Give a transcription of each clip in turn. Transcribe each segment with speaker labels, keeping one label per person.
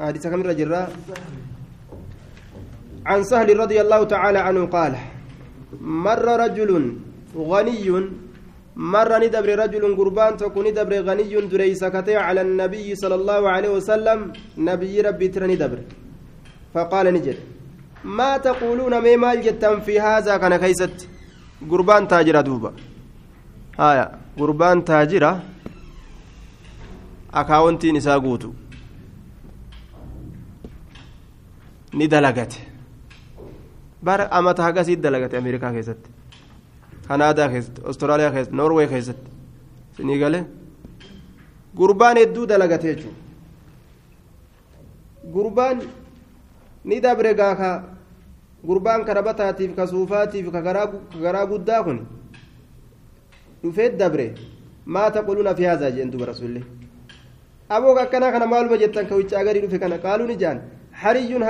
Speaker 1: حديث كم رجل عن سهل رضي الله تعالى عنه قال مر رجل غني مر ندبر رجل قربان تكون ندبر غني دريس على النبي صلى الله عليه وسلم نبي ربي ترى ندبر. فقال نجد ما تقولون ما مال جتم في هذا؟ كان كيست قربان تاجر دوبا. هايا قربان تاجرة أكاونتي نساء قوتو ندلقته bara amata hagasiit dalagate ameerikaa keessatti kanaadaa keessatti ostiraaliyaa keessatti noorwee keessatti sinii galee gurbaan hedduu dalagate jechuudha gurbaan ni dabre gaaka gurbaan karabataatiif ka suufaatiif ka garaa guddaa kun dhufee dabre maa taquluuna fi haazaa jeen duba rasuulli aboo akkanaa kana maaluma jettan ka wiccaa garii dhufe kana qaaluun ijaan hariyyuun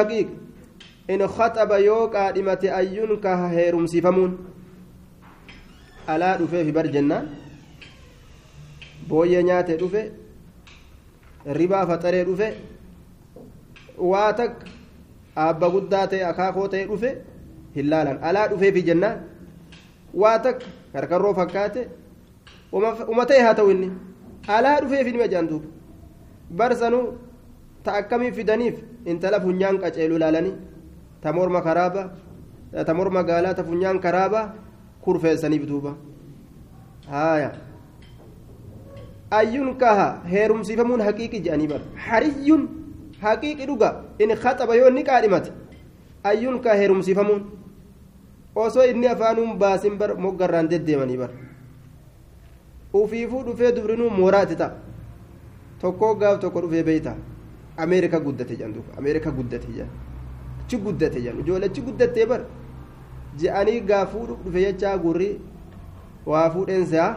Speaker 1: haqiiq in khaxaba yoo qaadhimate ayyuun ka heerumsiifamuun alaa dhufeefi bar jennaan booyyee nyaatee dhufe ribaa faxaree dhufe waa takka aabba guddaa ta'e akaakoo ta'e dhufe hin laalan alaa dhufeefi jennaan waa takka karkarroo fakkaate uma ta'e haa ta'u inni alaa dhufeefi nima jaan duuba barsanuu ta akkamii fidaniif intala funyaan qaceelu laalanii ta morma karaaba ta morma gaalaa ta funyaan karaaba kurfeessaniif duuba haaya ayyun kaha heerumsiifamuun haqiiqi jedhanii bara hariyyun haqiiqi dhuga in khaxaba yoo inni qaadhimate ayyun kaha heerumsiifamuun osoo inni afaanuun baasin bar moggarraan deddeemanii bara ufiifuu dhufee dubrinuu mooraati ta'a tokkoo gaaf tokko dhufee beeyta ameerika guddate jedhan duuba ameerika guddate jedhan achi guddate jedhan ijoollee achi guddattee bar je'anii gaafuu dhufe jechaa gurri waa fuudheen se'a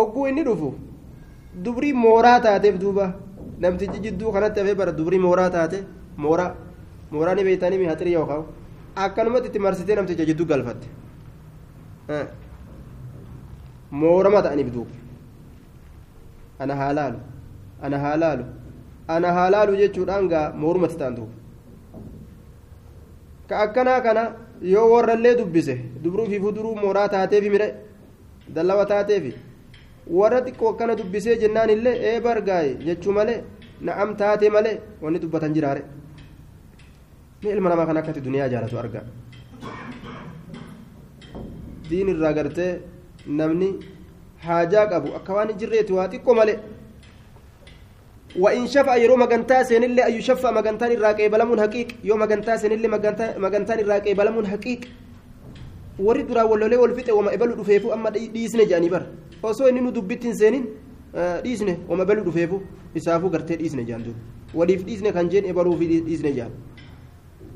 Speaker 1: ogguu inni dhufu dubrii mooraa taateef duuba namtichi jidduu kanatti hafee bara dubrii mooraa taate mooraa mooraa ni beeytanii mi haxirii yookaan akkanumatti itti marsitee namticha jidduu galfatte moorama ta'aniif duuba ana haalaalu ana haalaalu ana haalaalu jechuudhaan gaa moorumatti ta'an duuba ka akkanaa kana yoo warrallee dubbise dubruu fi fuduruu mooraa taateefi mire dallawa taateefi warra xiqqoo akkana dubbisee jennaan illee ee bargaaye jechuu malee na'am taate malee wanni dubbatan jiraare ni ilma namaa kan akkatti duniyaa jaalatu arga diin irraa gartee namni haajaa qabu akka waan hin jirreeti waa xiqqoo malee وإن شفع يرو مغنتا سين اللي أي شفع مغنتان الراقي بلمون حقيق يوم مغنتا سين اللي مغنتان الراقي بلمون حقيق warri duraa wallolee wal fixe wama ebalu dhufeefu amma dhiisne jedhanii bar osoo inni nu dubbittiin seenin dhiisne wama ebalu dhufeefu isaafuu gartee dhiisne jedhan duuba waliif dhiisne kan jeen ebaluu fi dhiisne jedhan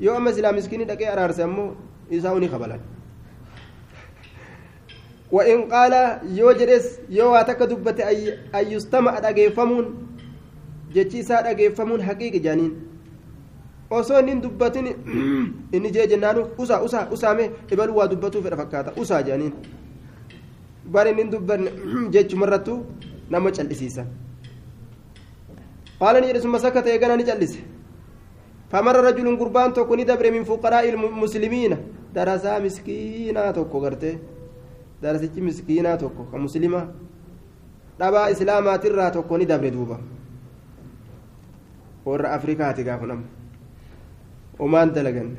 Speaker 1: yoo amma silaa miskiinii dhaqee araarse ammoo isaa uni kabalan وإن قال يوجدس يو أتك دبت أي أي يستمع أجيفمون jechiisaa dhageeffamuun haqiiqi jaaniin osoo inni dubbatin inni jee jennaanu usaa usaa usaame ibaluu waa dubbatuu fedha fakkaata usaa jaaniin bar inni dubbanne jechumarrattuu nama callisiisa qaala ni jedhe summa sakata eegana ni callise فمر رجل قربان توكو ندبر من فقراء المسلمين درسا مسكينا توكو غرتي درسا مسكينا توكو كمسلمة دبا إسلامات الرا توكو ندبر دوبا warra afrikaati gaafa nama omaan dalagan.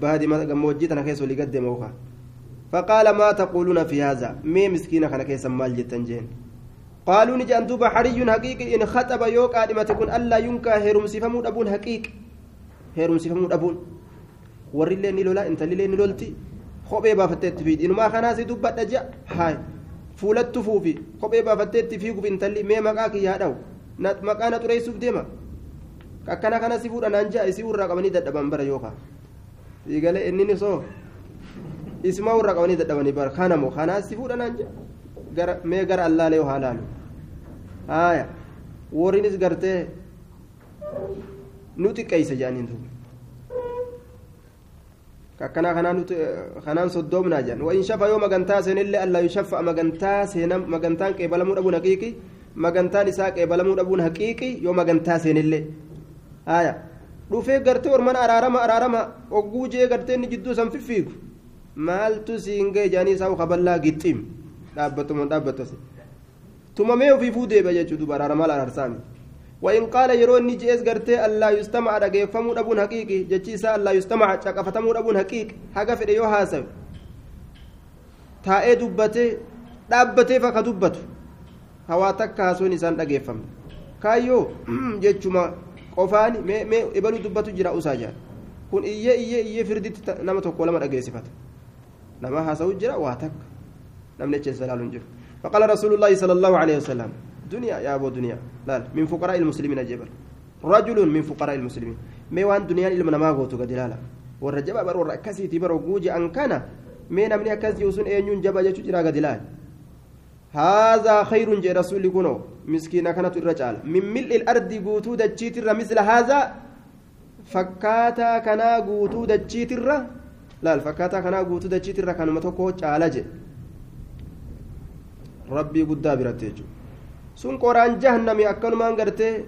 Speaker 1: Baadii gammoojjii tana keessa olii gaddeema okaa فقال ما تقولون في هذا مي مسكين كان كيس مال جتن جين قالوا نجي أن دوبا حري حقيقي إن خطب يوك آدمة تكون ألا ينكا هيرم سفمود أبون حقيق هيرم سفمود أبون وري اللي نلولا انت اللي نلولتي بافتت في إنما خناسي دوبا دجا هاي فولت فوفي خبي بافتت في انت اللي مي مقاكي يا دو maqaa na xureessuuf deema akkana kana si fuudha naan ja'a isii irraa qabanii dadhaban bara yookaan siigalee inni soo isma irraa qabanii dadhabanii bara kana moo kanaa si fuudha naan ja'a mee gara allaalee haa laalu haaya warriinis gartee nu xiqqeeysa jedhaniin duuba kakkanaa kanaan soddoomnaa jedhan wain shafa yoo magantaa seenillee allaa yushaffa magantaa seenam magantaan qeebalamuu dhabuun haqiiqi magantaan isaa qeebalamuu dhabuun haqiiqi yoo magantaa seenillee haya dhufee gartee orman araarama araarama ogguu jee gartee inni jidduu san fiffiigu maaltu siin ga'e jaanii isaa kaballaa gixxiim dhaabbatuma dhaabbatase tumamee ofiifuu deebi'a jechuudha duuba araaramaa araarsaami وإن قال يرون نجيس قرتي ألا يستمع رقيفمو أبون حقيقي جتشيسا ألا يستمع شقفتمو أبون حقيقي حقا في ريو حاسب taa'ee dubbatee dhaabbatee fakka dubbatu hawaa takka haasoo isaan dhageeffamne kaayyoo jechuma qofaan mee ibaluu dubbatu jira usaa jaan kun iyyee iyyee iyyee firditti nama tokko lama dhageessifata nama haasa'u jira waa takka namni echeensa ilaaluun jiru فقال رسول الله صلى الله عليه وسلم دنيا يا أبو دنيا لا من فقراء المسلمين جبل. رجل من فقراء المسلمين. ما وان دنيا إلما ما قوتو قد لا والرجب بر والركسي تبر وجوج أن كان. مين من أكز يوسن أينون جبا جتو جرا قد لا هذا خير جي رسول كنو مسكين كانت الرجال من ملء الأرض قوتو دجيت مثل هذا. فكاتا كنا قوتو دجيت لا الفكاتا كنا قوتو دجيت كانوا متوكو تعالج ربي قد دابرت sun qoraan jahannami akkanumaan gartee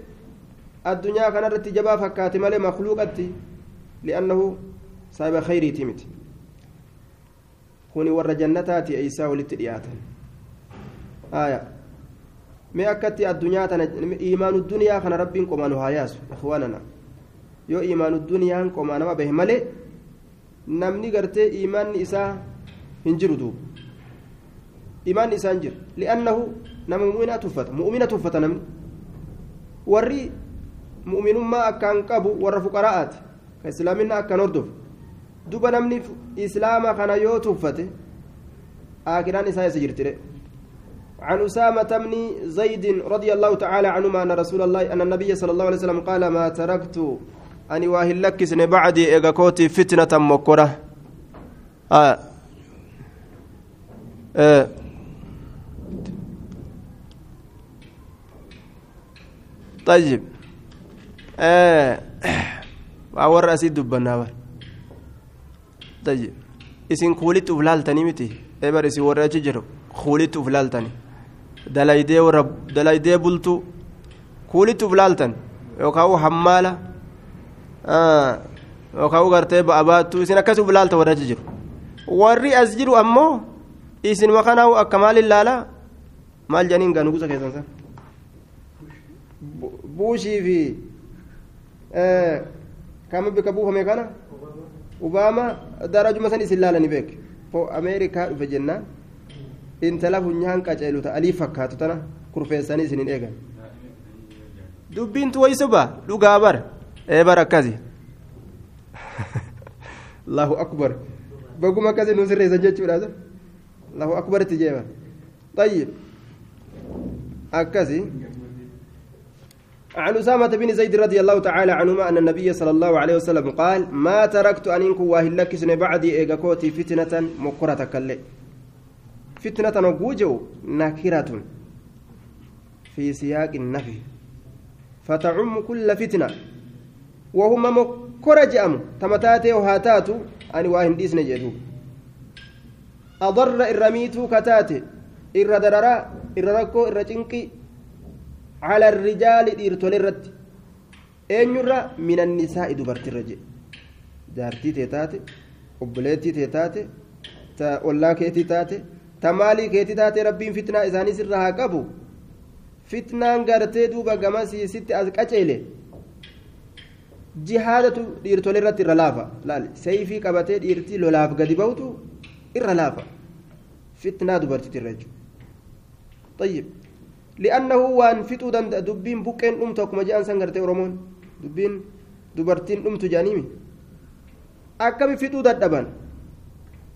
Speaker 1: addunyaa kanarratti jabaa fakkaate malee makluuqatti li'annahu saahiba khayriiti miti kuni warra jannataati eeysaa walitti dhiyaatan aya mee akkatti addunyaa tana iimaanu duniyaa kana rabbiin qomaanu haa yaasu ikhwaanana yoo iimaanu duniyaan qomaa nama bahe malee namni gartee iimaanni isaa hin jiru duuba iimaanni isaa hin jiru li'annahu nama mu'mina tuffata mu'mina tuffata namni warri mu'minummaa akkaan qabu warra fuqaraa'aati ka islaaminna akkaan hordofu duba namni islaama kana yoo tuffate aakiraan isaa isa jirtire عن أسامة بن زيد رضي الله تعالى عنهما أن رسول الله أن النبي صلى الله عليه وسلم قال ما تركت أني واهل لك بعدي إيغاكوتي فتنة مكرة آه. آه. طيب آه وأور أسيد دبنا طيب isin kuulitti uf laaltanii miti ebar isin warra achi jiru kuulitti uf laaltani dalaydee warra dalaydee bultu kuulitti uf laaltan yookaan hammaala yookaan gartee ba'a baattu isin akkas uf laalta warra achi jiru warri as jiru ammoo isin makanaa akka maaliin laala maal janiin gaa nugusa keessan san buushii fi kama bika buufame kana ubaama darajuma san isin laalani beek fo ameerikaa dhufe jennaan intala funyaan qaceelu ta'anii fakkaatu tana kurfeessanii isinin eegan dubbiin tuwaysuba dhugaa bar ee bar akkasi allahu akbar baguma akkasi nu sirreessan jechuudha allahu akbaritti jeeba طيب أكسي عن أسامة بن زيد رضي الله تعالى عنهما أن النبي صلى الله عليه وسلم قال ما تركت أن إنكم واهلك سن بعدي إيغاكوتي فتنة مكرة كالي فتنة نقوجو نكرة في سياق النفي. فتعم كل فتنة. وهم مكرة جأم. تمتاتي وهاتاتو أن واهن ديسن جدو أضر الرميتو كتاتي. إر دررا إر على الرجال dhiirtolee irratti eenyurra min annisaa'i dubartirra jedhe jaartii tee taate obboleettii tee taate ta ollaa keetii taate ta maalii keetii taate rabbiin fitnaa isaanii sirra haa qabu fitnaan gartee duuba gamasii sitti as qaceele jihaadatu dhiirtolee irratti irra laafa laal seeyfii qabatee dhiirtii lolaaf gadi ba'utu irra laafa fitnaa dubartiitirra jechuudha لأنه وان فتو دند دبين بوكين أمت كما جاء أنسان غرتي أورومون. دبين دبرتين أمت جانيمي أكم فتو ددبان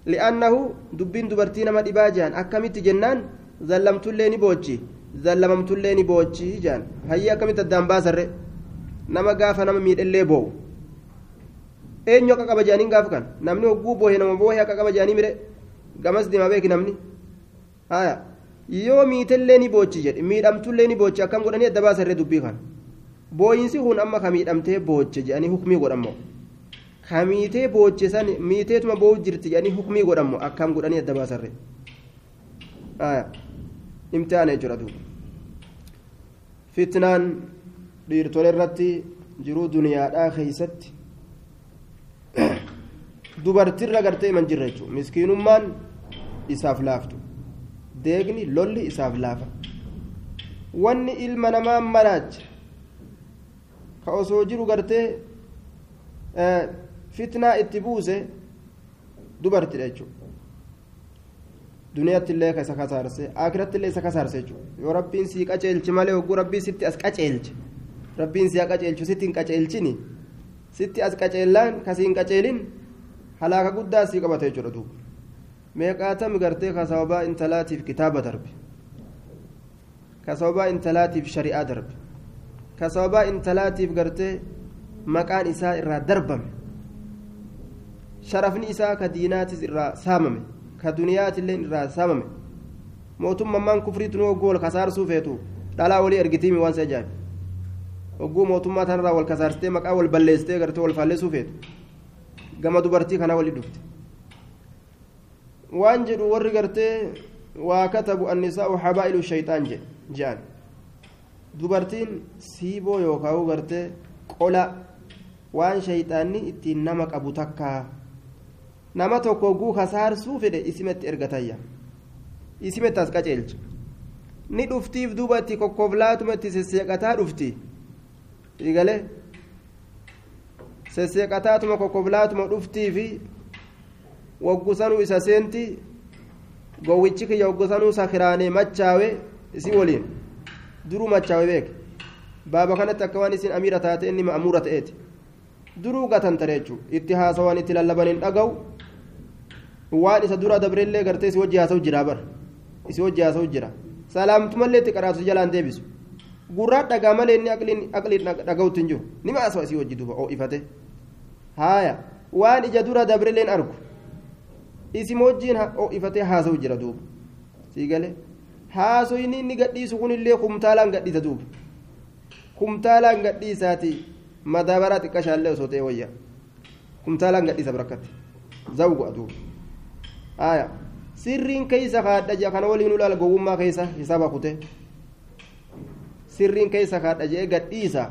Speaker 1: لأنه دبين دبرتين ما دباجان أكم تجنان ظلمت الليني بوجي. ظلمت الليني بوجي جان. هيا أكم تدام باسر نما غافا نما ميد اللي بو. eenyu akka qaba jaaniin gaaf kan namni hogguu boohe nama boohe akka qaba jaanii mire gamas deema beeki namni haya yoo miitellee ni boochi jedhe miidhamtullee ni boochi akkam godhanii adda baasarree dubbii kan booyinsi kun amma ka miidhamtee booche jedhanii hukmii godhammoo ka miitee boochisan miiteetuma boo'u jirti jedhanii hukumii godhamu akkam godhanii adda baasarre imtihaana jechuudha duuba fitnaan dhiirtole irratti jiruu duniyaadhaa keeysatti dubartirra gartee iman jirra jechuudha miskiinummaan isaaf laaftu deegni lolli isaaf laafa wanni ilma namaa maraacha ka osoo jiru gartee fitnaa itti buuse dubartidha jechuudha duniyaatti illee isa kasaarse akiratti illee isa kasaarse jechuudha yoo rabbiin sii qaceelchi malee hogguu rabbii sitti as qaceelche rabbiin sii qaceelchu sitti hin qaceelchini sitti as qaceellaan kasii hin qaceelin halaaka guddaa sii qabata jechuudha duuba meeqaatami gartee ka sababaa intalaatiif kitaaba darbe ka sababaa intalaatiif shari'aa darbe ka sababaa intalaatiif gartee maqaan isaa irraa darbame sharafni isaa ka diinaatis irraa saamame ka duniyaatillee irraa saamame mootummaan kufriitu nu hogguu wal kasaarsuu feetu dhalaa walii ergitiimi waan si ajaa'ibu hogguu mootummaa tanarraa wal kasaarsitee maqaa wal balleessitee gartee wal faallesuu feetu gama dubartii kanaa walii dhufte waan jedhu warri gartee waa katabu annisaa'u habaa'ilu shayxaan jedhan dubartiin siiboo yookaan gartee qola waan shayxaanni ittiin nama qabu takkaa nama tokko guu kasaarsuu fedhe isimatti ergatayya isimatti as qaceelcha ni dhuftiif duuba itti kokkoflaatuma itti dhufti igalee sesseeqataatuma kokkoflaatuma dhuftii waggusanuu isa seenti gowwichi kiyya waggusanuu sakiraanee machaawe isi waliin duruu machaawe beeke baaba kanatti akka waan isin amiira taate inni ma'amuura ta'eeti duruu gatantare jechuun itti haasawaan itti lallaban hin dhaga'u waan isa dura dabrellee gartee si wajji haasa'u jira bara isi wajji haasa'u jira salaamtumallee itti qaraatu jalaan deebisu gurraa dhagaa malee inni aqliin dhaga'utti hin jiru nima haasa'u isii wajji duuba oo'ifate haaya waan ija dura dabrelleen argu isim wajjiin oo'ifatee haasa'u jira duuba sii galee haasoyni inni gadhiisu kunillee kumtaalaan gadhiisa duuba kumtaalaan gadhiisaati madaabaraa xiqqashaallee osoo ta'e wayya kumtaalaan gadhiisa barakkatti zawgu aduuba aya sirriin keeysa kaadha jea kana waliin ulaal gowwummaa keeysa hisaaba kute sirriin keeysa kaadha jee gadhiisa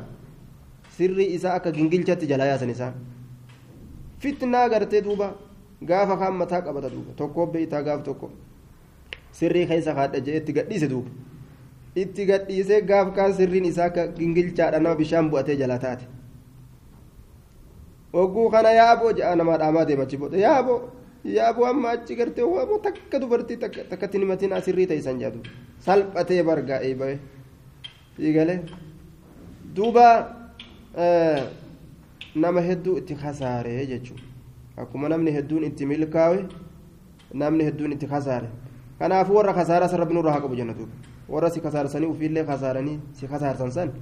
Speaker 1: sirrii isaa akka gingilchatti jalaa yaasan isaan fitnaa gartee duuba gaafa kaan mataa qabata duuba tokko beeytaa gaaf tokko sirrii keeysa kaadha jee itti gadhiise duuba itti gadhiisee gaaf kaan sirriin isaa akka gingilchaadha nama bishaan bu'atee jalaa taate hogguu kana yaaboo je'a namaa dhaamaa deemachi booda yaaboo yaaboo amma achi gartee waamuu takka dubartii takkatti nimatiin asirrii ta'isan jedhu salphatee bargaa eebaye fiigale duuba nama hedduu itti kasaare jechuudha akkuma namni hedduun itti milkaawe namni hedduun itti kasaare kanaafuu warra kasaaraa san rabbi nurraa haa qabu jenna duuba warra si kasaarsanii ufiillee kasaaranii si kasaarsan san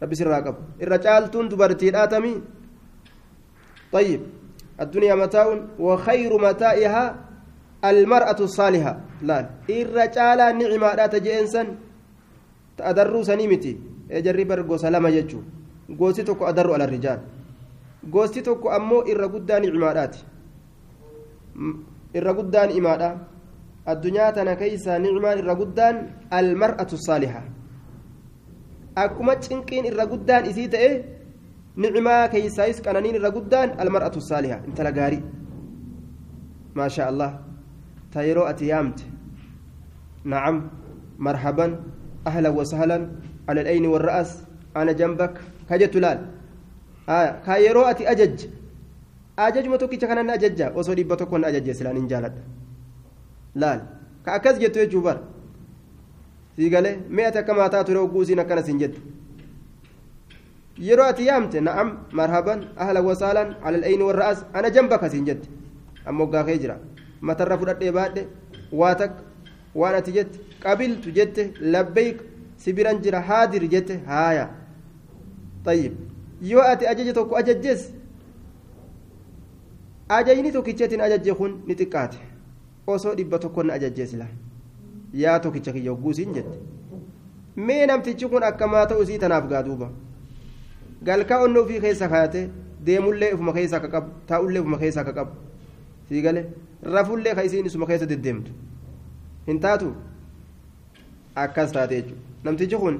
Speaker 1: rabbi sirraa qabu irra caaltuun dubartiidhaa tamii طيب الدنيا متاع وخير متاعها المرأة الصالحة لا الرجال نعمة لا تجئنسا تأدروا سنيمتي اجري برغو سلامة يجو غوسي توكو أدروا على الرجال غوسي توكو أمو إرى قدان عمادات إرى قدان إمادة الدنيا تنا كيسا نعمة إرى قدان المرأة الصالحة أكما تشنكين إرى قدان إسيت إيه نعمة كيسايس كانانين الرقدان المرأة الصالحة انت لقاري ما شاء الله تايرو أتيامت نعم مرحبا أهلا kaa yeroo ati ajajje ajajuma tokkicha kanan ajajja osoo dhibba tokkoon ajajje silaan hin jaaladha. Laal kaa akkas jettu jechuun bara. Sii galee mee akka maataa ture hogguu akkanas hin jettu. Yeroo ati yaamte na'am marhaban ahla wasaalan alal ayni warra as ana jamba akkasiin jette amma hoggaa kee jira. Matarra fudhadhee baadhe waa takka waan ati jette qabiltu jette labbeeyk sibiran jira haadir jette haaya. Xayyib yoo ati ajaja tokko ajajjes ajajni tokkicheetiin ajajje kun ni xiqqaate osoo dhibba tokkon na ajajjees la yaa tokkicha kiyya hogguu siin jette mee namtichi kun akkamaa ta'u isii tanaaf gaa duuba galkaa onnoo ofii keessa kaayate deemullee ufuma keessaa ka qabu taa'ullee ufuma keessaa ka qabu sii rafullee ka isiin isuma keessa deddeemtu hin taatu akkas taate jechuudha namtichi kun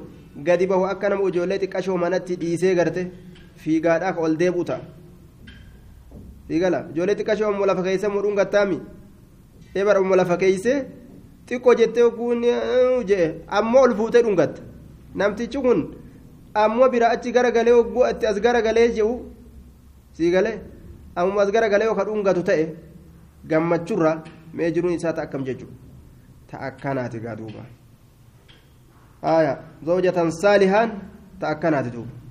Speaker 1: gadi bahu akka nama ijoollee xiqqashoo manatti dhiisee garte fiigaadhaa ka ol deebi'u ta'a sii gala ijoollee xiqqashoo ammoo lafa keessa mudhuun gattaami eebara ammoo lafa keessa xiqqoo jettee oguun jee ammoo ol fuutee dhungatta namtichi kun ammoo bira achi garagalee ogguu itti as garagalee jiru sii galee ammoo as garagalee yookaan dhungatu ta'e gammachurra mee jiruun isaa ta'a akkam jechuudha ta'a akkanaati gaa duuba haaya zawjatan saalihaan ta'a akkanaati duuba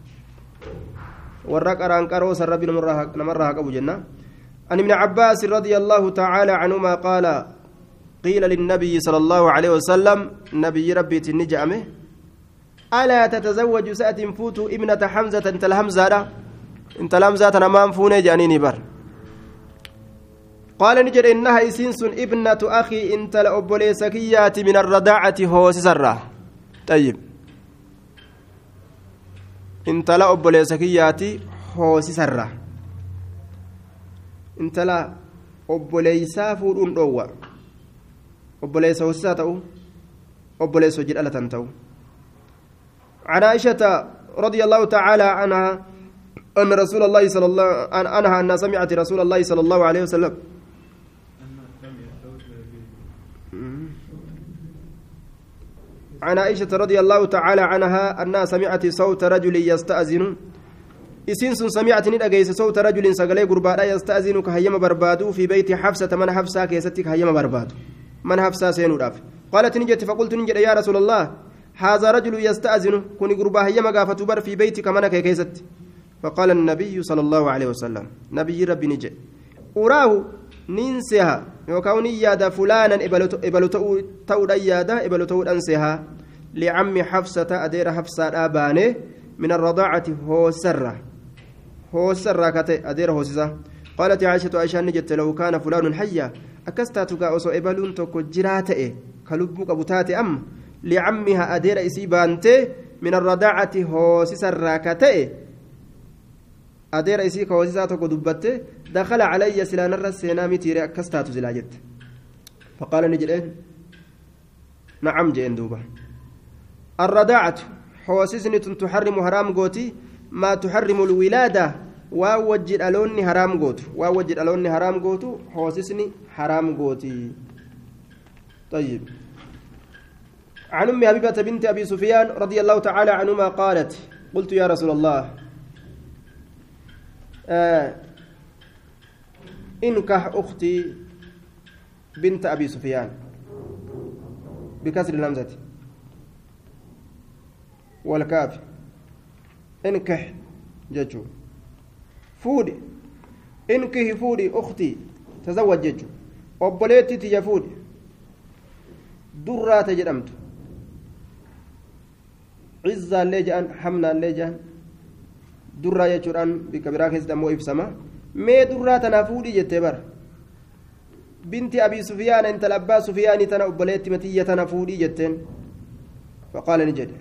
Speaker 1: warra qaraan qaroo san rabbi namarraa qabu jenna. عن ابن عباس رضي الله تعالى عنهما قال قيل للنبي صلى الله عليه وسلم نبي ربي تنجأمه ألا تتزوج سأت فوت ابنة حمزة انت الهمزة انت الهمزة نمام فوني جانيني بر قال نجد إنها إسينس ابنة أخي انت لأبولي سكيات من الرداعة هو سسرة طيب سكيات هو سسرة انت لا obboleeysaa fuudhuun dhoowwa. Obboleessa hoosisaa ta'u obboleessa hojii dhalatan ta'u. عن عائشة رضي الله تعالى عنها أن رسول الله صلى الله عنها أنها سمعت رسول الله صلى الله عليه وسلم عن عائشة رضي الله تعالى عنها أنها سمعت صوت رجل يستأذن. إسين سمعت ندأجيس صوت رجل سقلي قربانا يستأذن كهيما بربادو في بيت حفصة من حفصة كيستك هيما بربادو. من حفصة سينو قالت نجت فقلت نجت يا رسول الله هذا رجل يستأذن. كوني قربا هي مقافة بر في بيتك منك كيست. فقال النبي صلى الله عليه وسلم نبي ربي نجي. أراه ننسها يوكاون يادا فلانا إبلو تود يادا إبلو تود أنسها لعم حفصة أدير حفصة أبانه من الرضاعة هو سرة هو سرة كتي أدير هو سيزا قالت عائشة عائشة نجت لو كان فلان حيا أكستاتك أوسو إبلون توكو جراتئ كلبك أبو تاتي أم لعمها أدير إسي بانتي من الرضاعة هوسيس الراكتئ أدير إسي كهوسيسا توكو دبته دخل علي سلان الرسينا متيري أكستاتو زلاجت فقال نجلين نعم جين دوبا الرضاعة هوسيسني تحرم حرام قوتي ما تحرم الولادة ووجد ألوني حرام قوت ووجد ألوني حرام قوت هوسيسني حرام قوتي. طيب. عن أم حبيبة بنت أبي سفيان رضي الله تعالى عنهما قالت قلت يا رسول الله آه انكح أختي بنت ابي سفيان بكسر الهمزه والكاف انكح ججو فودي انكح فودي أختي تزوج ججو fuudhi durraata jedhamtu cizzaallee jedhan hamnaallee jedhan durraa jechuudhaan bikka biraa keessatti ammoo ibsama mee durraa tanaa fuudhii jettee bara binti abii sufiyaan intala abbaa sufiyaanii tana obboleetti matiyya tana fuudhii jetteen faqaala ni jedhe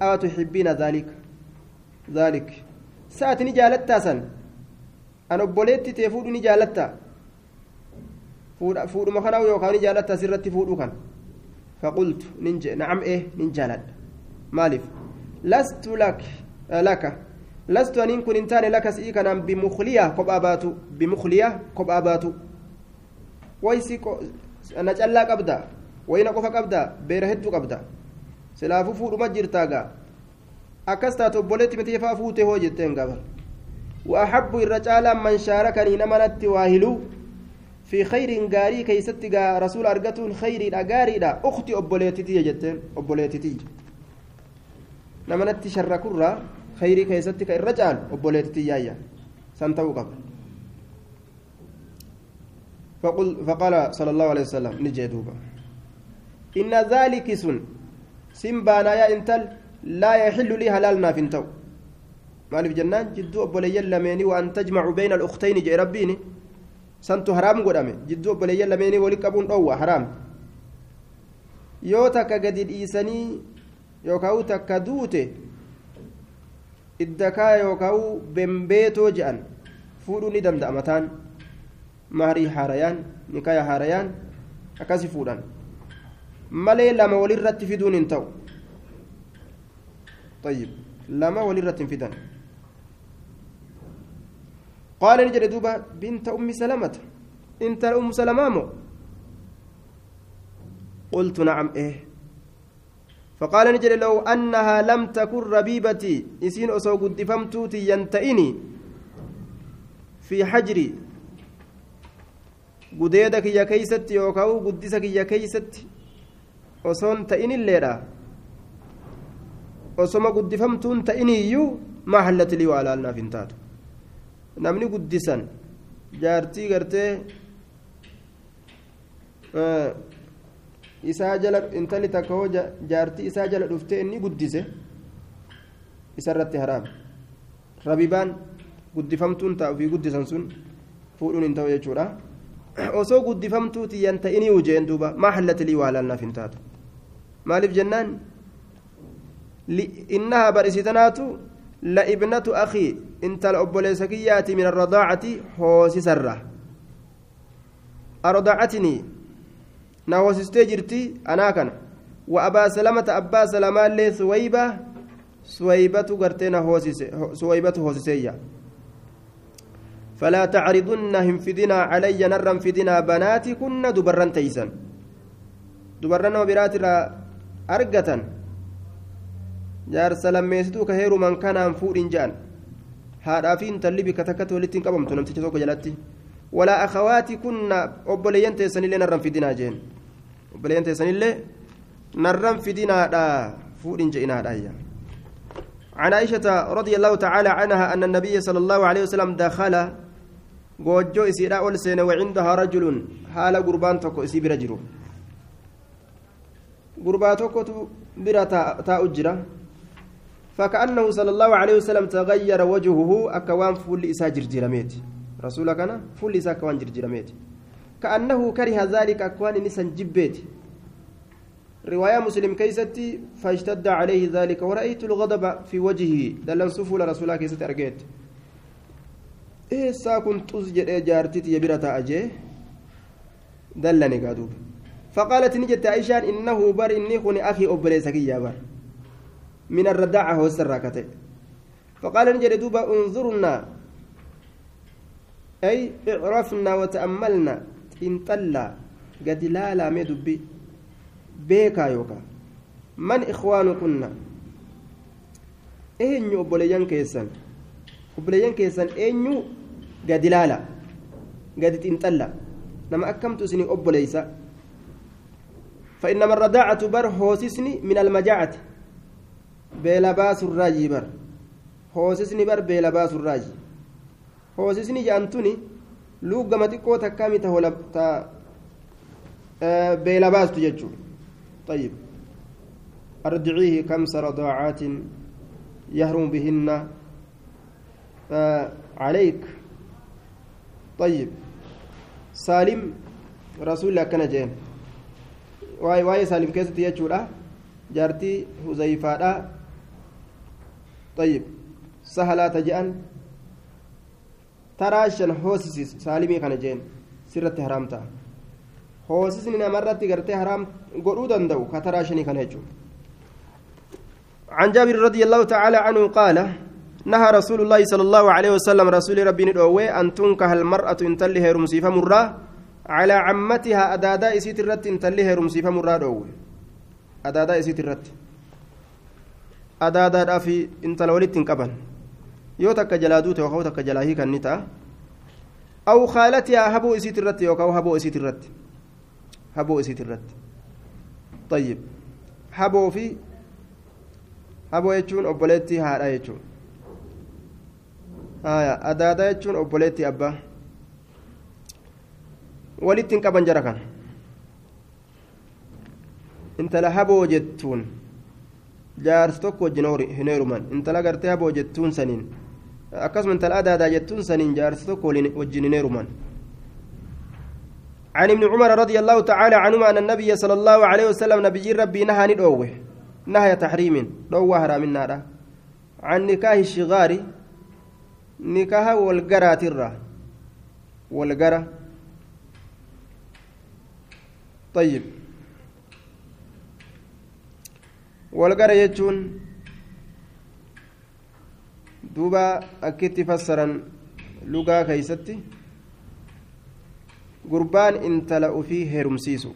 Speaker 1: awa tuxibbiina dhaalika dhaalik sa'ati ni jaalattaa san an obboleetti tee fuudhu ni jaalattaa fuudhuma kanaaf yookaan ni jaalattaa sirratti fuudhu kan faqultu nin jedhe nacam eh nin jaaladha maaliif lastu lak laka kanaan bimukliya kophaa baatu bimukliya kophaa baatu waysi na callaa qabda wayna qofa qabda beera hedduu qabda silaafuu fuudhuma jirtaagaa akkas taate obboleetti miti faa fuute hoo jetteen gabar وأحب الرجال من شاركني نمنت واهلو في خير غاري كيست رسول أرجتون خير أغاري أختي أبوليتتي جتين أبوليتتي namanatti sharrakurraa irra caalu obboleettii yaayya san ta'uu qaba فقال صلى الله عليه وسلم نجي دوبا. إن ذلك سن. سنبانا يا إنتل لا يحل لي هلالنا في انتو مالف جنان جدو أبولي لميني وأن تجمع بين الأختين جي ربيني. سنتو حرام قدامي. جدو أبولي لميني ولك أبون أوى حرام. يوتك قد إيساني takka duute iddakaa yookaan bembeetoo jedhan fuudhuu ni danda'a mataan maarii haarayaan nikaya haarayaan akkasi fuudhan malee lama walirratti fiduun hin ta'u طيب لما ولرت فدان قال نجد دوبا بنت أم سلمة انت أم سلمة قلت نعم إيه فقال نجد لو أنها لم تكن ربيبتي إسين أسو قد فمتوتي ينتئني في حجري gudeeda kiyya keeysatti yookaan guddisa kiyya keeysatti osoon ta'in illeedha osoma guddifamtuun ta'iniyyuu maa hallati lii waa laalnaaf hin taatu namni guddisan jaartii gartee isaa jala intalli takka hoo jaartii isaa jala dhuftee inni guddise isarratti haraam rabibaan guddifamtuun taa'u fi guddisan sun fuudhuun hin ta'u jechuudha osoo guddifamtuuti yan ta'inii ujeen duuba maa hallati lii waa laalnaaf hin taatu maaliif jennaan إنها برسيتناتو لابنة أخي انت الأبوليس كياتي من الرضاعة جرتي أنا كان وأبا سلمة أبا سلمة لي ثويبة ثويبة قرتنا ثويبة هوسسية فلا تعرضن هم فدنا علي نرم فدنا بناتي كن دبرن تيسن دبرن وبرات أرقة jaarsa lammeessituu ka heeruman kanaan fuudhin jedhan haadhaa fi intalli bikka takkatti walitti hin qabamtu namticha tokko jalatti walaa akhawaati kunna obboleeyyan teessanillee narran fidinaa jeen obboleeyyan teessanillee narran fidinaadha fuudhin je'inaadha عن عائشة رضي الله تعالى عنها أن النبي صلى الله عليه وسلم دخل جوجو إسيرا أولسين وعندها رجل حال قربان توكو إسي برجرو قربان توكو برا تا أجرا فكأنه صلى الله عليه وسلم تغير وجهه أكوان فول إسا جرجرميت رسول كان فول إسا كوان جرجرميت كأنه كره ذلك أكوان نسان جبيت. رواية مسلم كيستي فاشتد عليه ذلك ورأيت الغضب في وجهه. دلن سفول رسول الله كيست أرقيت إيه ساكن تزجد جارتي يبرة أجي دلني قادوب. فقالت نجت عائشة إنه بر إني خني أخي أبليسك يا بر. من الرداعة هو السراكته فقال نجد دوبا انظرنا. أي اعرفنا وتأملنا. انطلع قد لا لا مدبي بيكا يوكا من إخوانكنا eenyu obboleeyyan keessan obboleeyyan keessan eenyu gadi laala gadi xinxalla nama akkamtu isinii obboleeysa فإنما الرضاعة بر هوسسني من المجاعة beela baasuu raajii bar hoosisni bar beela baasuu raajii hoosisni jedhamtuni luugama xiqqoo takkaa mita ta beela baastu jechuudha طيب أرجعيه كمس رضاعات يهرم بهن؟ آه عليك. طيب. سالم رسول الله كان جين واي واي سالم كيف تيجولا جارتي حذيفة طيب. سهلا تجأن تراشن هوسيس سالمي كان جين سرت حرامتا هوسيسني نمرت غرتي حرام غدو دندو كتراشني كان يجو عن جابر رضي الله تعالى عنه قال نهى رسول الله صلى الله عليه وسلم رسول ربي ندوي أن تنكح المرأة إن تلها رمسيفة مرة على عمتها أدادا إسيت الرت إن تلها رمسيفة مرة أدادا إسيت الرت fi intala walitti hin qaban. Yookaan takka jalaa hiikan ni ta'a aw khaalatihaa haboo isiit irratti yookaan haboo isiit irratti haboo isiit irratti tayyib haboo fi haboo jechuun obboleettii haadha jechuun adaadaa jechuun obboleettii abbaa walitti hin qaban jara kana intala haboo jettuun jaarsi tokko wajjin hin heeruman intala gartee haboo jettuun saniin akkasuma intala adaadaa jettuun saniin jaarsi tokko wajjin hin heeruman عن ابن عمر رضي الله تعالى عنهما أن النبي صلى الله عليه وسلم نبي ربي نهى ندوه نهى تحريم دوه حرام النار عن نكاه الشغار nikaha walgaraatirra walgara طيب walgara jechuun duuba akkitti fassaran lugaa keeysatti gurbaan intala ufii heerumsiisu.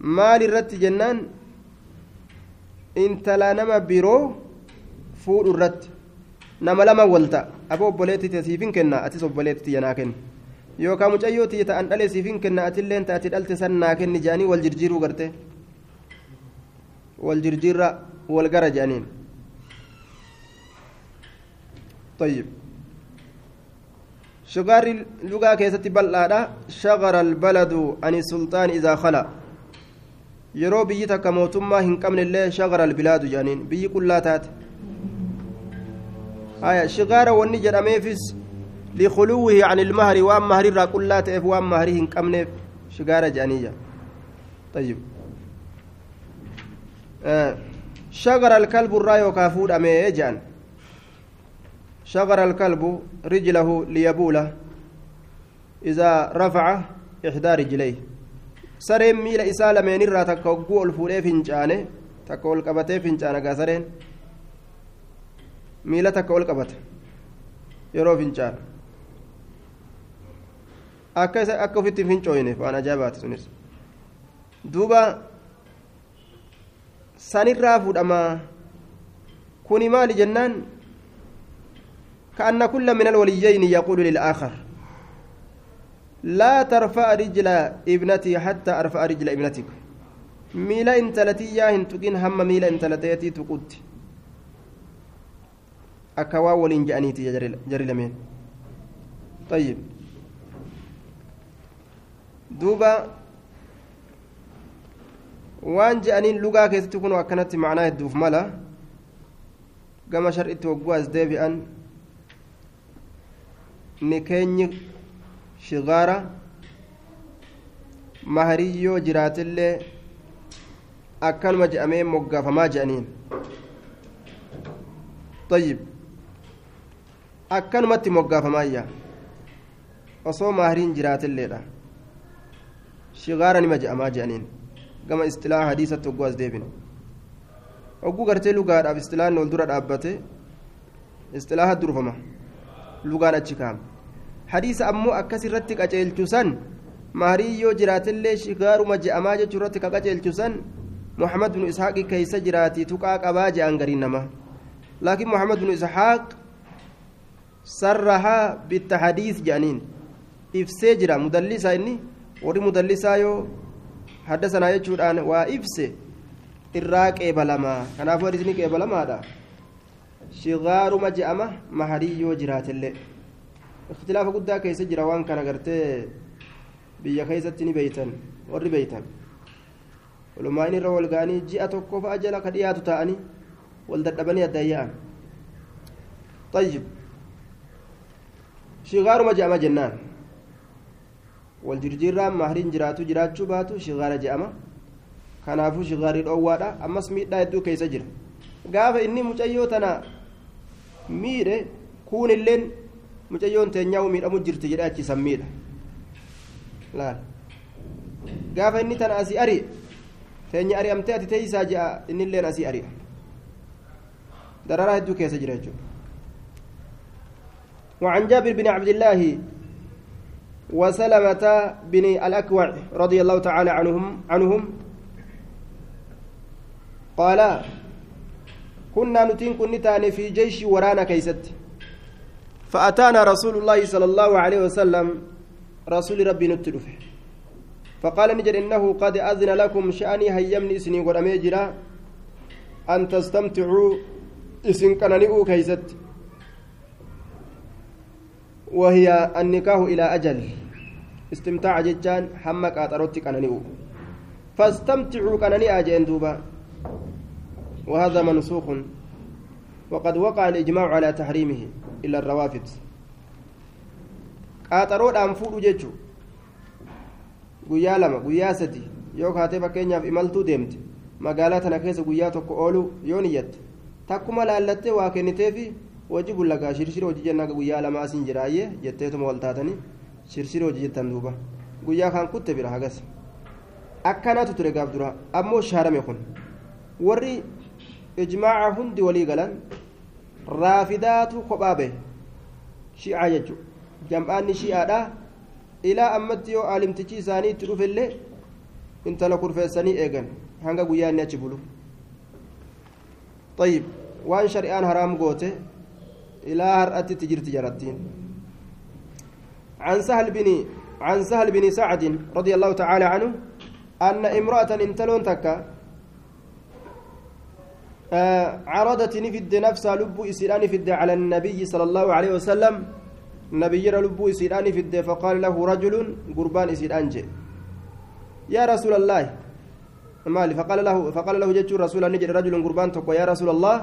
Speaker 1: Maal irratti jennaan? Intala nama biroo fuudhu irratti. Nama lama walta aba obboleetti siifin kenna atis obboleetti yanaa kenna yookaan mucayyoo tiyya ta'an dhale siifin kenna atilleen taati dhalte san naa kenni jedhanii wal jirjiiruu garte. Wal jirjiirra gara jedhaniin طيب شغار لغا كيست بلادة شغر البلد عن السلطان إذا خلا mootummaa hin qabne illee shagara albilaadu jedhaniin biyyi qullaa taate haya shigaara wanni jedhameefis likuluwihi an ilmahri waan mahri irraa qullaa ta'eef waan mahrii hin qabneef shigaara jedhaniyya طيب شغر الكلب الراي وكافود أمي جان شغر الكلب رجله ليبوله إذا رفع إحدى رجليه sareen miila isaa lameenirraa takka hogguu ol fuudhee fincaane takka ol qabatee fincaana gaa sareen miila takka ol qabata yeroo fincaana akka isa akka ofitti fincooyneef waan ajaa'ibaati sunis duuba sanirraa fuudhama. Kuni maali jennaan? كأن كل من الوليين يقول للآخر لا ترفع رجل ابنتي حتى أرفع رجل ابنتك ميلا انتلتي يا هنتقين هم ميلا انتلتيتي تقود أكوا ولين جانيتي جري لمين طيب دوبا waan je'aniin lugaa keessatti kun akkanatti macnaa hedduuf mala gama shar'itti hogguu as deebi'an ni keenyi shigaara mahariyyoo jiraatillee akkanuma je'amee moggaafamaa je'aniin طيب akkanumatti moggaafamaa osoo mahariin jiraatilleedha shigaara nima je'amaa je'aniin gama istilaa hadiisatti hogguu as deebine. Hogguu gartee lugaadhaaf istilaan ol dura dhaabbate istilaa haddurfama lugaan achi kaame. Hadiisa ammoo akkasirratti qaceelchusan maarii yoo jiraatillee shigaaruma je'amaa jechuu irratti ka qaceelchusan محمد بن إسحاق كيس جراتي تقع قباج أنقرينما لكن محمد بن إسحاق سرها بالتحديث جانين jira. مدلسة inni وري مدلسة yoo ibse irraa qeebalamaa kanaafuu hadiisni qeebalamaadha shigaaruma je'ama maharii yoo jiraatillee ikhtilaafa guddaa keessa jira waan kana gartee biyya keessatti ni beeytan warri beeytan walumaan irra wal ga'anii ji'a tokko fa'a jala ka dhiyaatu ta'anii wal dadhabanii addaan yaa'an طيب shigaaruma je'ama jennaan wal jirjiirraan mahariin jiraatu jiraachuu baatu shigaara je'ama kanaafuu shigaarii dhoowwaadha ammas miidhaa hedduu keessa jira gaafa inni mucayyoo tana miidhe kuun illeen mucayyoon teenyaa miidhamu jirti jedhe achiisan miidha laal gaafa inni tana asii ari teenya ari'amtee ati teeysaa je'a innilleen asii ari'a dararaa hedduu keessa jira jechuudha وعن جابر بن عبد الله وسلمة بن الأكوع رضي الله تعالى عنهم عنهم. قال كنا نتين كنتان في جيش ورانا كيست. فأتانا رسول الله صلى الله عليه وسلم. رسول ربي نتلفه فقال نجد إنه قد أذن لكم شأني هيمني إسني جرا. أن تستمتعوا إسن كننئوا كيست. وهي النكاح إلى أجل استمتاع ججان حمك أطرتك كننئوا فاستمتعوا كننئا جين دوبا وهذا منسوخ وقد وقع الإجماع على تحريمه إلا الروافد qaaxaroodhaan fuudhu jechuun guyyaa lama guyyaa sadi yoo kaatee fakkeenyaaf imaltuu deemte magaalaa tana keessa guyyaa tokko oolu yoo niyyatte takkuma laallattee waa kenniteefi hojii bullagaa shirshira hojii jennaa guyyaa lama asiin jiraayyee jetteetuma wal taatanii shirshira hojii jettan duuba guyyaa kan kutte bira hagas akkanaatu ture gaaf dura ammoo shaarame kun warri ijmaaca hundi walii galan raafidaatu kophaa bahe shi'aa jechuudha jam'aanni shi'aadha ilaa ammatti yoo aalimtichi isaanii itti dhufellee intala kurfeessanii eegan hanga guyyaa inni achi bulu طيب وان شريان حرام قوته إلى هرأت تجرت جرتين عن سهل بن عن سهل بن سعد رضي الله تعالى عنه أن امرأة انتلون تكا آه عرضت نفد نفسها لب إسيران فد على النبي صلى الله عليه وسلم. نبي لب إسيران فد فقال له رجل قربان إسيران جي يا رسول الله مالي فقال له فقال له جت رسول نجد رجل قربان تقوى يا رسول الله.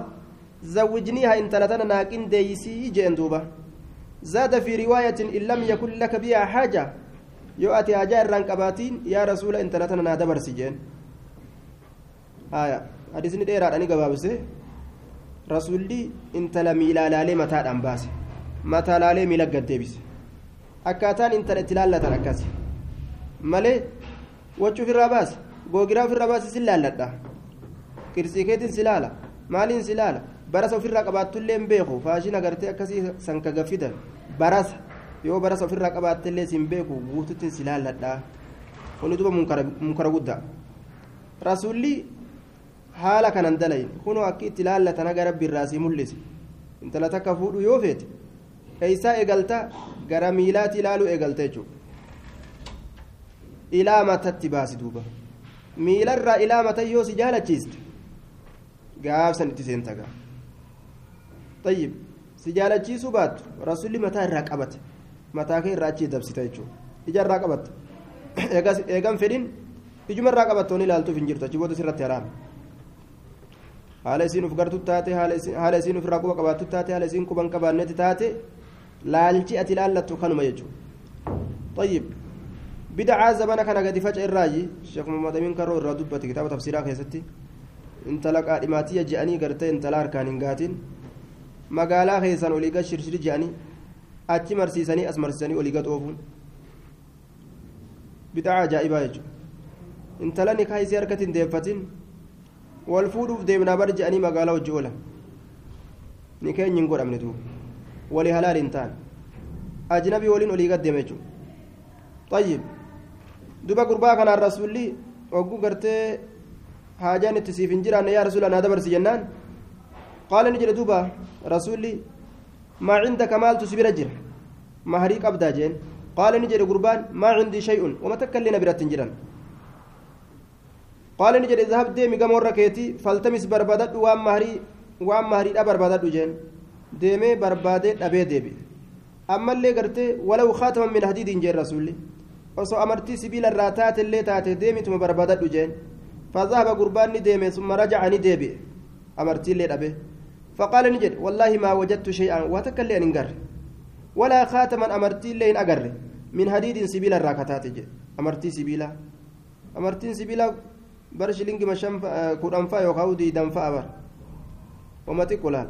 Speaker 1: زوجنيها إن تلتنا ناكن ديسي جين دوبا. زاد في رواية إن لم يكن لك بها حاجة. يؤتي هجار رانكباتين يا رسول إن تلتنا نادبر سجين آية. حديثني ديرا أني قبابسي. رسولي إن تلا ميلا لالي متى أنباسي متى لالي ميلا قد ديبس أكاتان إن تلا تلالة أكاسي. مالي وجو في الراباس. googiraa ofirra baase si laalladha qirsiikeetiin si laala maaliin si laala barasa ofirraa qabaatullee hin beeku. Faashina gartee akkasii sanka gaffitan barasa yoo barasa ofirraa qabaattellee si hin beeku. Guututtiin si laalladha kuni duba munkara guddaa. Rasuulli haala kanan dalayin. Kunoo akki itti laallatan aga rabbi irraa si mul'ise intala takka fuudhu yoo feete eeysaa eegalta? Gara miilaatti ilaaluu eegalta jechuudha. Ilaa matatti baasi duuba. Miilarraa ilaa mata yoo si jaalachiiste gaafsan itti seenta gaa طيب rasuulli mataa irraa qabate mataa kee irraa achii dabsita jechuudha ija irraa qabatte eegan fedhin ijuma irraa qabattoon ilaaltuuf hin jirtu achi booda sirratti haraame haala isiin uf gartu taate haala isiin ofirraa quba qabaattu taate haala isiin quban qabaannetti taate laalchi ati laallattu kanuma jechuudha طيب بدعة زمانة كان قد فجأة الراجي الشيخ محمد أمين كرو الردبة كتاب تفسيرها كيستي انت لك إماتية جاني قرتي انت لار كان انقاتين magaalaa keessan olii gad shirshiri jedhanii achi marsiisanii as marsiisanii olii gad oofuun bid'aa ajaa'ibaa jechuudha intala nikaa isii harkatti hin deeffatin wal fuudhuuf deemnaa bar jedhanii magaalaa hojii oolan ni keenya hin godhamne duuba walii halaal hin taane ajnabii waliin olii gad deeme jechuudha طيب duba gurbaa kanaan rasuulli ogguu gartee haajaan itti siif hin jiraanne yaa rasuula naa dabarsi jennaan قال نجد دوبا رسولي ما عندك مال تسبر جرا مهري قبدا جين. قال نجد قربان ما عندي شيء. وما تكلنا برات جرا قال نجد اذهب ديمي قام وركيتي فالتمس بربادات وام مهري وام مهري بربادات جين. ديمي بربادات أبي ديبي. أما اللي قرتي ولو خاتما من حديد جين رسولي osoo amartii sibiila irraa taate illee taate deemituma barbaadadhu jeen fazahaba gurbaanni deeme summa rajaca ni deebi'e amartii illee dhabe فقال نجد والله ما وجدت شيئا. وتكلي أن نقر ولا خاتما أمرتي لين أقر. من حديد سبيل الراكتات أمرتي سبيلا أمرتي سبيلا برش لينك مشام كوران فا يوكاودي دم فا أبر. وما تقولان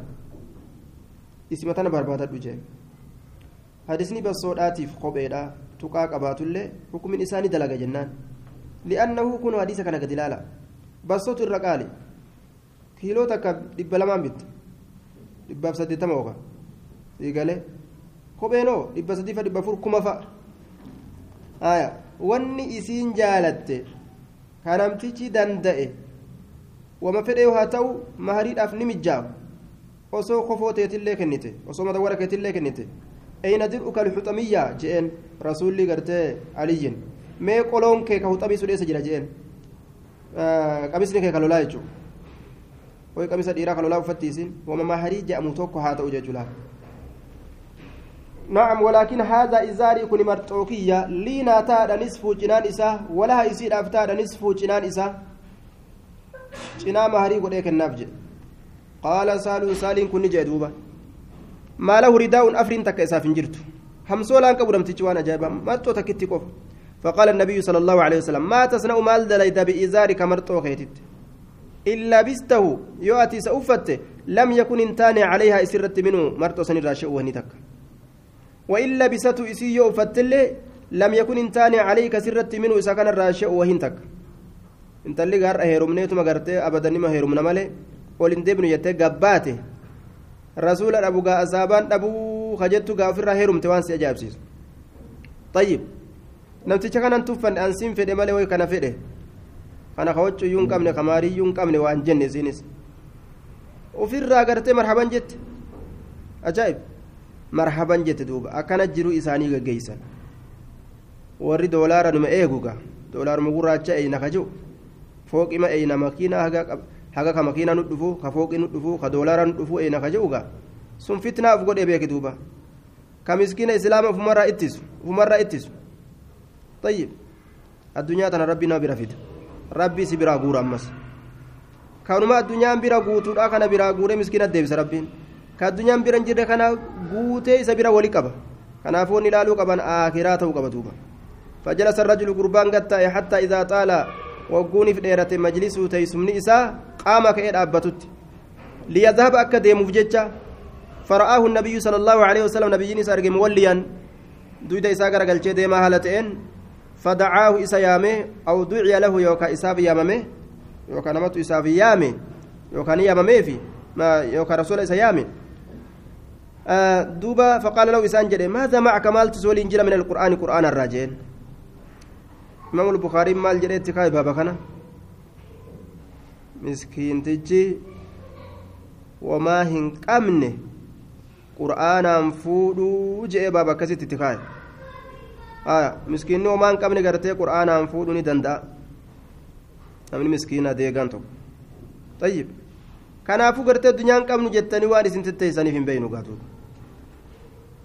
Speaker 1: اسمتنا بربادة بجي حدثني بصوت آتيف قبيدا تقا قباتولي حكم إنساني دلق جنان. لأنه كن حديث كان قدلالا بصوت الرقالي. كيلو تكا دبلمان بيت. Dhibbaaf saddeettama oga siigalee kopheenoo dhibba sadiifa dhibba afur kuma fa'a haya wanni isiin jaalatte kanamtichi danda'e wama fedhee haa ta'u mahariidhaaf ni mijjaawu osoo kofoo teetillee kennite osoo madawwara keetillee kennite ayna dir'uka alhuxamiyyaa je'een rasuulli gartee aliyyin mee qoloon kee ka huxamii sudheessa jira je'een qamisni kee ka lolaa jechuudha way qamisa dhiiraa kan lolaa uffattiisin wama maharii jedhamu tokko haa ta'u jechuudha نعم ولكن هذا إزاري كن مرتوكية لينا تادا نصف جنان إسا ولا يصير أفتادا نصف جنان إسا جنا مهري قد إيك النفج قال سالو سالين كن جدوبا ما له رداء أفرين تك إسا فنجرت همسولا كبرم تجوانا جايبا ما تو تكتي فقال النبي صلى الله عليه وسلم ما تصنع مال دليت بإزارك مرتوكيتت إلا بسته يؤتي سأفته. لم يكن انتاني عليها اسرت منه. مرت سن الراشئ وهنتك وإن لبست إسي فتلي لم يكن انتاني عليك سرت منه. كان الراشئ وهنتك انت اللي قال هيرمنيتو ما قرتي أبدا ما هيرمنا مالي ولن دبنو يتي قباتي رسول أبو أصابان أبو خجدت غافر هيرمتي وان سيجابسيس طيب. namticha kanan tuffanne ansiin fedhe malee way kana fedhe kana kawachuyyuu hin qabne kamaariyyuu hin qabne waan jenne isiinis ofirraa gartee marhaban jette ajaa'ib marhaban jette duuba akkana jiru isaanii gaggeeysan warri doolaara numa eeguga doolaaruma gurraacha eeyna ka jiru fooqima eeyna makiina haga ka makiina nu dhufu ka fooqi nu dhufu ka doolaara nu dhufu eeyna ka jiruga sun fitnaaf godhe beeki duuba ka miskiina islaama ufumarraa ittisu ufumarraa ittisu طيب الدنيا تنا ربي نبي رفيد ربي سبرا غور أمس كانوا الدنيا بيرا غوتو كان بيرا غور مسكين ديبس ربين كالدنيا بيرا جرى كان غوتي سبرا ولي كبا كان فون لالو كبان آخرات وكبتوبا فجلس الرجل قربان قد حتى إذا طال وقوني في ديرة مجلس تيسمني إسا قام كأيد أبتت ليذهب أكديم فجتة فرآه النبي صلى الله عليه وسلم نبيين سارق موليا دويدا إسا قرقل ديما هالتين فدعاه إسا أو دعي له يوكا إساب ياممه يوكا نمت إساب يامه يوكا نياممه في ما يوكا رسول إسا آه دوبا فقال له إسان جري ماذا معك؟ مال تسولي إنجيل من القرآن قرآن الراجين. إمام البخاري مال جري اتكاي بابا كان مسكين تجي وما هنقمنه qur'aanaan fuudhuu je'ee baaba akkasitti itti kaa'e miskiinni homaa hin qabne gartee qur'aanaan fuudhuu ni danda'a namni miskiina deegaan tokko tayyib kanaafuu gartee addunyaa hin qabnu jettanii waan isin tetteessaniif hin beeynu gaatuudha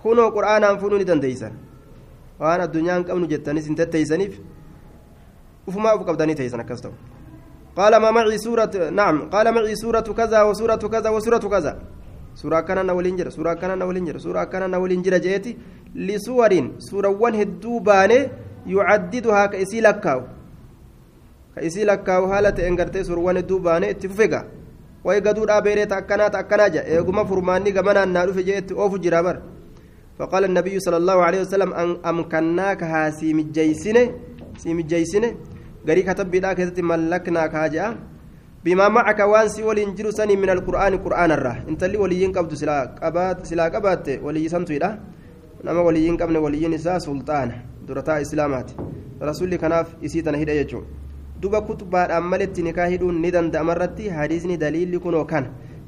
Speaker 1: kunoo qur'aanaan fuudhuu ni dandeeysan waan addunyaa hin qabnu jettanii isin tetteessaniif ufumaa uf qabdanii teessan akkas ta'u قال ما معي سورة نعم قال معي سورة كذا وسورة كذا وسورة كذا waliin jira suuraa akkana na waliin jira suuraa akkana na waliin jira jeeti isii lakkaawu haala ta'een gartee suurawwan hedduu baane itti fufega wayi gaduudhaa beereeta akkanaa ta akkanaa ja eeguma furmaanni gamanaan naa dhufe jee itti oofu jira bar فقال النبي صلى الله عليه وسلم أمكناك ها سيمجيسنه سيمجيسنه غري كتب بلا كتب ملكناك هاجا بما معك وان سي ولين جرو سني من القرآن قرآن الراه انت اللي وليين قبض سلا قبات سلا قبات ولي سنتو إله نما وليين قبل وليين إسا سلطان درتا إسلامات رسولي كناف إسيتنا هدا يجو دوبا كتبا أمالت نكاهدون ندن دأمرتي حديثني دليل كنو كان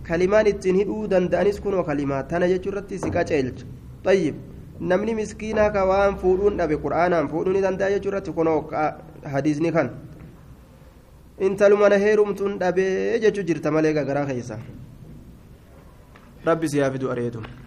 Speaker 1: كلمان ittiin hidhuu danda'anis kunoo kalimaa tana jechuurratti si qaceelcha طيب namni miskiinaa ka waan fuudhuun dhabe qur'aanaan fuudhuu ni danda'a jechuurratti kunoo hadiisni kan intalumana heerumtuun dhabee jechuu jirta malee gagaraa keessa rabbi si yaa fidu areedu